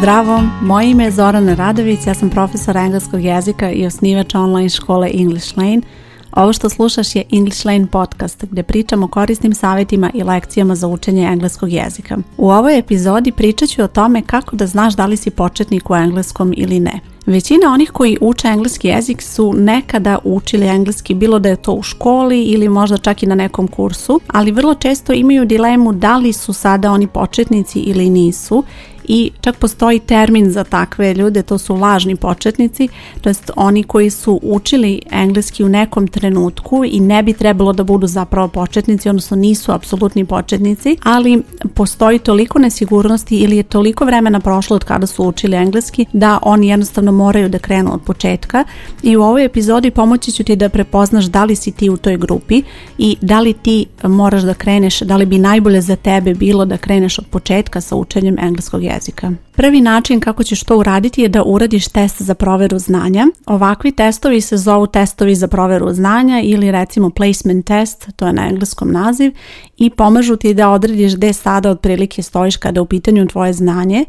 Zdravo, moje ime je Zorana Radović, ja sam profesor engleskog jezika i osnivač online škole English Lane. Ovo što slušaš je English Lane podcast gdje pričamo o korisnim savjetima i lekcijama za učenje engleskog jezika. U ovoj epizodi pričat ću o tome kako da znaš da li si početnik u engleskom ili ne. Većina onih koji uče engleski jezik su nekada učili engleski, bilo da je to u školi ili možda čak i na nekom kursu, ali vrlo često imaju dilemu da li su sada oni početnici ili nisu i čak postoji termin za takve ljude, to su lažni početnici, to jest oni koji su učili engleski u nekom trenutku i ne bi trebalo da budu zapravo početnici, odnosno nisu apsolutni početnici, ali postoji toliko nesigurnosti ili je toliko vremena prošlo od kada su učili engleski da oni jednostavno moraju da krenu od početka i u ovoj epizodi pomoći ću ti da prepoznaš da li si ti u toj grupi i da li ti moraš da kreneš, da li bi najbolje za tebe bilo da kreneš od početka sa učenjem engleskog jezika jezika. Prvi način kako ćeš to uraditi je da uradiš test za proveru znanja. Ovakvi testovi se zovu testovi za proveru znanja ili recimo placement test, to je na engleskom naziv, i pomažu ti da odrediš gde sada otprilike stojiš kada je u pitanju tvoje znanje,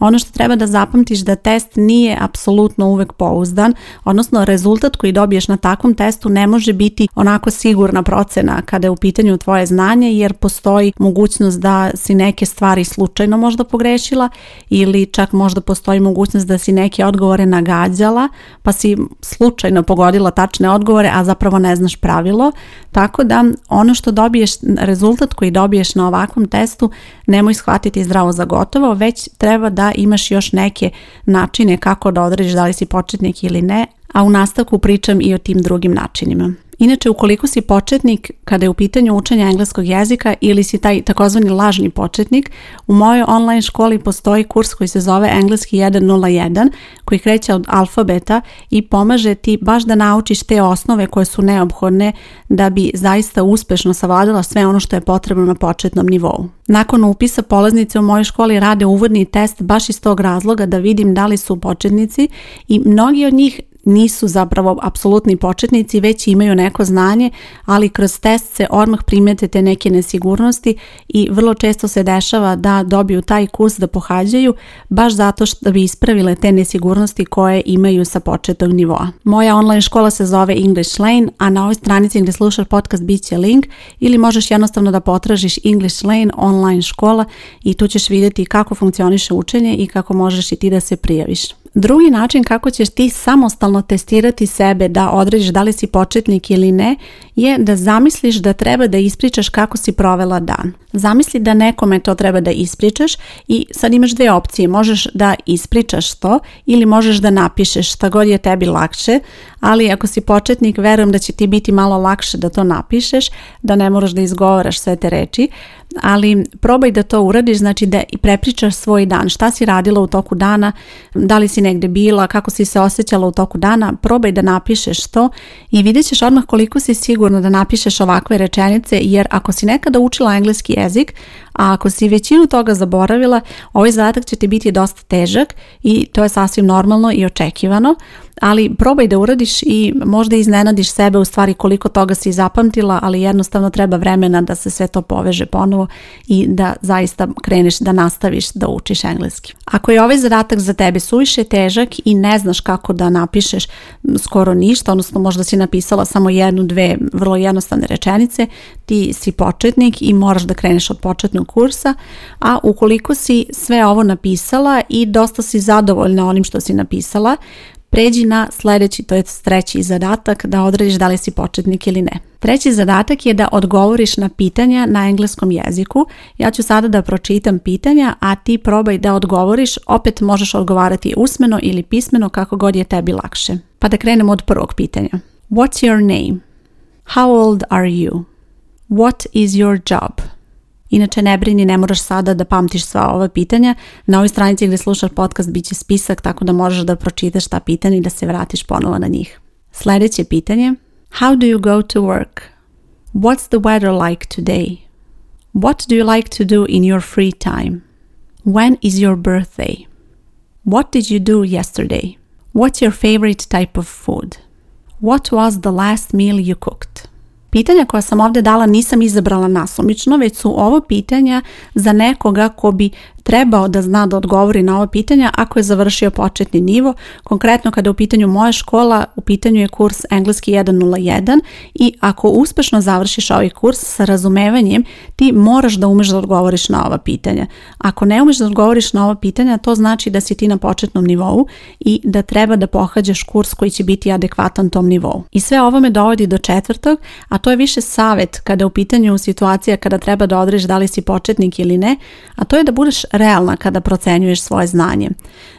ono što treba da zapamtiš da test nije apsolutno uvek pouzdan, odnosno rezultat koji dobiješ na takvom testu ne može biti onako sigurna procena kada je u pitanju tvoje znanje jer postoji mogućnost da si neke stvari slučajno možda pogrešila ili čak možda postoji mogućnost da si neke odgovore nagađala pa si slučajno pogodila tačne odgovore, a zapravo ne znaš pravilo. Tako da ono što dobiješ, rezultat koji dobiješ na ovakvom testu nemoj shvatiti zdravo za gotovo, već treba da imaš još neke načine kako da odrediš da li si početnik ili ne, a u nastavku pričam i o tim drugim načinima. Inače, ukoliko si početnik kada je u pitanju učenja engleskog jezika ili si taj takozvani lažni početnik, u mojoj online školi postoji kurs koji se zove Engleski 101 koji kreće od alfabeta i pomaže ti baš da naučiš te osnove koje su neophodne da bi zaista uspešno savladala sve ono što je potrebno na početnom nivou. Nakon upisa polaznice u mojoj školi rade uvodni test baš iz tog razloga da vidim da li su početnici i mnogi od njih nisu zapravo apsolutni početnici, već imaju neko znanje, ali kroz test se odmah primetete te neke nesigurnosti i vrlo često se dešava da dobiju taj kurs da pohađaju baš zato što bi ispravile te nesigurnosti koje imaju sa početnog nivoa. Moja online škola se zove English Lane, a na ovoj stranici gdje slušaš podcast bit će link ili možeš jednostavno da potražiš English Lane online škola i tu ćeš vidjeti kako funkcioniše učenje i kako možeš i ti da se prijaviš. Drugi način kako ćeš ti samostalno testirati sebe da odrediš da li si početnik ili ne je da zamisliš da treba da ispričaš kako si provela dan. Zamisli da nekome to treba da ispričaš i sad imaš dve opcije. Možeš da ispričaš to ili možeš da napišeš šta god je tebi lakše, ali ako si početnik verujem da će ti biti malo lakše da to napišeš, da ne moraš da izgovaraš sve te reči, ali probaj da to uradiš, znači da i prepričaš svoj dan, šta si radila u toku dana, da li si negde bila, kako si se osjećala u toku dana, probaj da napišeš to i vidjet ćeš odmah koliko si sigurno da napišeš ovakve rečenice, jer ako si nekada učila engleski jezik, a ako si većinu toga zaboravila, ovaj zadatak će ti biti dosta težak i to je sasvim normalno i očekivano, ali probaj da uradiš i možda iznenadiš sebe u stvari koliko toga si zapamtila, ali jednostavno treba vremena da se sve to poveže ponovo i da zaista kreneš da nastaviš da učiš engleski. Ako je ovaj zadatak za tebe suviše težak i ne znaš kako da napišeš skoro ništa, odnosno možda si napisala samo jednu, dve vrlo jednostavne rečenice, ti si početnik i moraš da kreneš od početnog kursa, a ukoliko si sve ovo napisala i dosta si zadovoljna onim što si napisala, pređi na sljedeći, to je treći zadatak, da odrediš da li si početnik ili ne. Treći zadatak je da odgovoriš na pitanja na engleskom jeziku. Ja ću sada da pročitam pitanja, a ti probaj da odgovoriš. Opet možeš odgovarati usmeno ili pismeno kako god je tebi lakše. Pa da krenemo od prvog pitanja. What's your name? How old are you? What is your job? Inače, ne brini, ne moraš sada da pamtiš sva ova pitanja. Na ovoj stranici gdje slušaš podcast bit će spisak, tako da možeš da pročitaš ta pitanja i da se vratiš ponovo na njih. sledeće pitanje. How do you go to work? What's the weather like today? What do you like to do in your free time? When is your birthday? What did you do yesterday? What's your favorite type of food? What was the last meal you cooked? Pitanja koja sam ovdje dala nisam izabrala nasumično, već su ovo pitanja za nekoga ko bi trebao da zna da odgovori na ova pitanja ako je završio početni nivo. Konkretno kada je u pitanju moja škola, u pitanju je kurs Engleski 101 i ako uspešno završiš ovaj kurs sa razumevanjem, ti moraš da umeš da odgovoriš na ova pitanja. Ako ne umeš da odgovoriš na ova pitanja, to znači da si ti na početnom nivou i da treba da pohađaš kurs koji će biti adekvatan tom nivou. I sve ovo me dovodi do četvrtog, a to je više savet kada je u pitanju situacija kada treba da da li si početnik ili ne, a to je da budeš realna kada procenjuješ svoje znanje.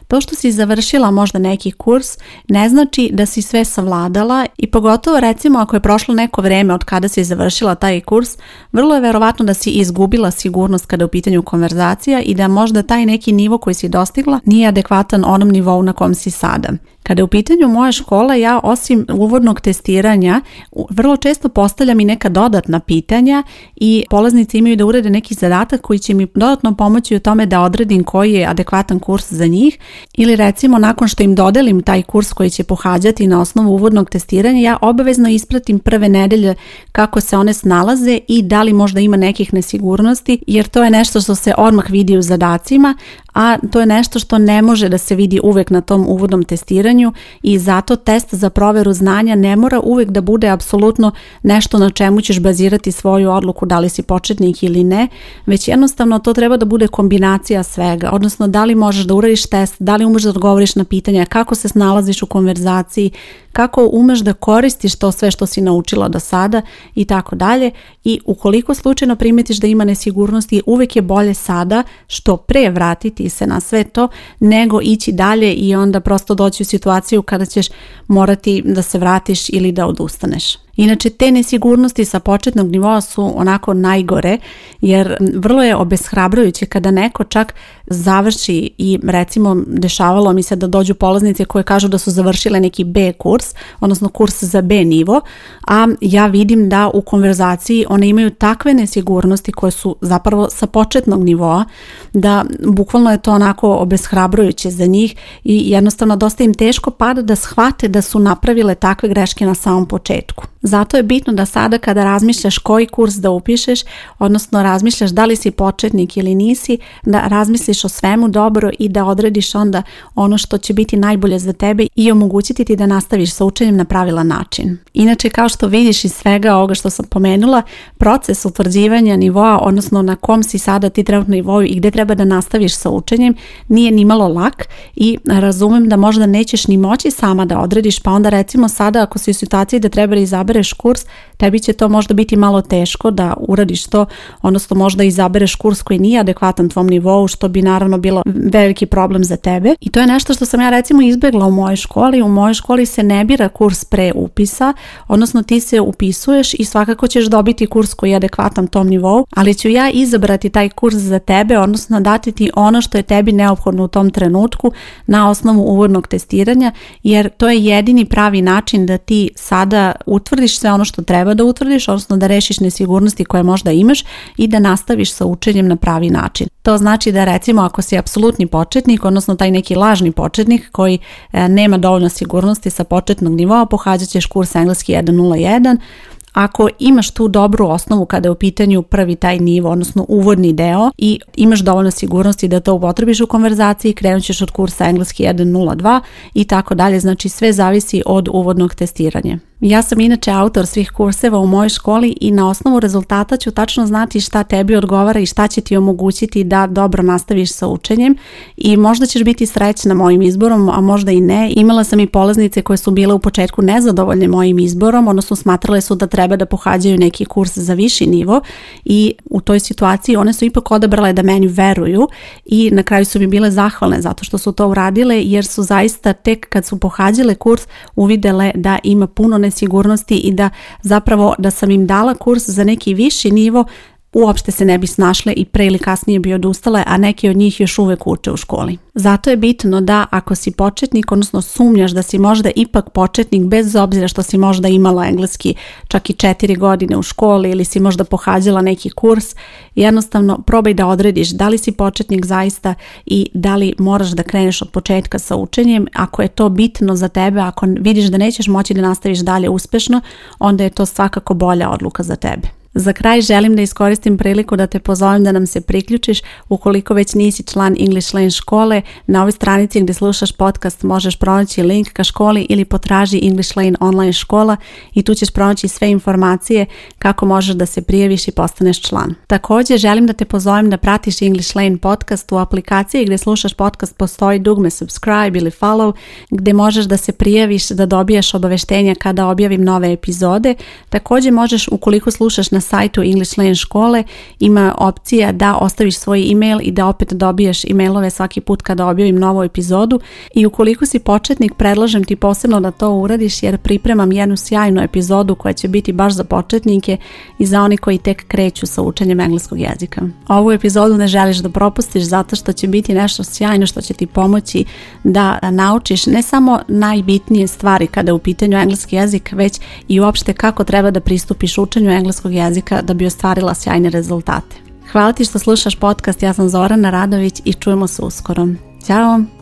To što si završila možda neki kurs ne znači da si sve savladala i pogotovo recimo ako je prošlo neko vrijeme od kada si završila taj kurs, vrlo je verovatno da si izgubila sigurnost kada je u pitanju konverzacija i da možda taj neki nivo koji si dostigla nije adekvatan onom nivou na kom si sada. Kada je u pitanju moja škola, ja osim uvodnog testiranja vrlo često postavljam i neka dodatna pitanja i polaznici imaju da urede neki zadatak koji će mi dodatno pomoći u tome da odredim koji je adekvatan kurs za njih ili recimo nakon što im dodelim taj kurs koji će pohađati na osnovu uvodnog testiranja, ja obavezno ispratim prve nedelje kako se one snalaze i da li možda ima nekih nesigurnosti jer to je nešto što se odmah vidi u zadacima, a to je nešto što ne može da se vidi uvek na tom uvodnom testiranju i zato test za proveru znanja ne mora uvek da bude apsolutno nešto na čemu ćeš bazirati svoju odluku da li si početnik ili ne, već jednostavno to treba da bude kombinacija svega, odnosno da li možeš da uradiš test, da li umeš da odgovoriš na pitanja, kako se snalaziš u konverzaciji, kako umeš da koristiš to sve što si naučila do sada i tako dalje i ukoliko slučajno primetiš da ima nesigurnosti, uvek je bolje sada što pre vratiti vratiti se na sve to, nego ići dalje i onda prosto doći u situaciju kada ćeš morati da se vratiš ili da odustaneš. Inače, te nesigurnosti sa početnog nivoa su onako najgore, jer vrlo je obeshrabrujuće kada neko čak završi i recimo dešavalo mi se da dođu polaznice koje kažu da su završile neki B kurs, odnosno kurs za B nivo, a ja vidim da u konverzaciji one imaju takve nesigurnosti koje su zapravo sa početnog nivoa, da bukvalno je to onako obeshrabrujuće za njih i jednostavno dosta im teško pada da shvate da su napravile takve greške na samom početku. Zato je bitno da sada kada razmišljaš koji kurs da upišeš, odnosno razmišljaš da li si početnik ili nisi, da razmisliš o svemu dobro i da odrediš onda ono što će biti najbolje za tebe i omogućiti ti da nastaviš sa učenjem na pravilan način. Inače, kao što vidiš iz svega ovoga što sam pomenula, proces utvrđivanja nivoa, odnosno na kom si sada ti trenutno nivoju i gdje treba da nastaviš sa učenjem, nije ni malo lak i razumem da možda nećeš ni moći sama da odrediš, pa onda recimo sada ako si u situaciji da treba da izabereš kurs, tebi će to možda biti malo teško da uradiš to, odnosno možda izabereš kurs koji nije adekvatan tvom nivou, što bi naravno bilo veliki problem za tebe. I to je nešto što sam ja recimo izbegla u mojoj školi. U mojoj školi se ne bira kurs pre upisa, odnosno ti se upisuješ i svakako ćeš dobiti kurs koji je adekvatan tom nivou, ali ću ja izabrati taj kurs za tebe, odnosno dati ti ono što je tebi neophodno u tom trenutku na osnovu uvodnog testiranja, jer to je jedini pravi način da ti sada utvrdiš sve ono što treba da utvrdiš, odnosno da rešiš nesigurnosti koje možda imaš i da nastaviš sa učenjem na pravi način. To znači da recimo ako si apsolutni početnik, odnosno taj neki lažni početnik koji e, nema dovoljno sigurnosti sa početnog nivoa, pohađat ćeš kurs engleski 101, ako imaš tu dobru osnovu kada je u pitanju prvi taj nivo, odnosno uvodni deo i imaš dovoljno sigurnosti da to upotrebiš u konverzaciji, krenut ćeš od kursa engleski 1.02 i tako dalje, znači sve zavisi od uvodnog testiranja. Ja sam inače autor svih kurseva u mojoj školi i na osnovu rezultata ću tačno znati šta tebi odgovara i šta će ti omogućiti da dobro nastaviš sa učenjem i možda ćeš biti srećna mojim izborom, a možda i ne. Imala sam i polaznice koje su bile u početku nezadovoljne mojim izborom, odnosno smatrale su da treba da pohađaju neki kurs za viši nivo i u toj situaciji one su ipak odabrale da meni veruju i na kraju su mi bile zahvalne zato što su to uradile jer su zaista tek kad su pohađale kurs uvidele da ima puno ne sigurnosti i da zapravo da sam im dala kurs za neki viši nivo uopšte se ne bi snašle i pre ili kasnije bi odustale, a neki od njih još uvek uče u školi. Zato je bitno da ako si početnik, odnosno sumnjaš da si možda ipak početnik bez obzira što si možda imala engleski čak i četiri godine u školi ili si možda pohađala neki kurs, jednostavno probaj da odrediš da li si početnik zaista i da li moraš da kreneš od početka sa učenjem. Ako je to bitno za tebe, ako vidiš da nećeš moći da nastaviš dalje uspešno, onda je to svakako bolja odluka za tebe. Za kraj želim da iskoristim priliku da te pozovem da nam se priključiš ukoliko već nisi član English Lane škole. Na ovoj stranici gdje slušaš podcast možeš pronaći link ka školi ili potraži English Lane online škola i tu ćeš pronaći sve informacije kako možeš da se prijaviš i postaneš član. Također želim da te pozovem da pratiš English Lane podcast u aplikaciji gdje slušaš podcast postoji dugme subscribe ili follow gdje možeš da se prijaviš da dobijaš obaveštenja kada objavim nove epizode. Također možeš ukoliko slušaš na sajtu English Lane škole ima opcija da ostaviš svoj email i da opet dobiješ emailove svaki put kada objavim novu epizodu i ukoliko si početnik predlažem ti posebno da to uradiš jer pripremam jednu sjajnu epizodu koja će biti baš za početnike i za oni koji tek kreću sa učenjem engleskog jezika. Ovu epizodu ne želiš da propustiš zato što će biti nešto sjajno što će ti pomoći da naučiš ne samo najbitnije stvari kada je u pitanju engleski jezik, već i uopšte kako treba da pristupiš učenju engleskog jezika jezika da bi ostvarila sjajne rezultate. Hvala ti što slušaš podcast, ja sam Zorana Radović i čujemo se uskoro. Ćao!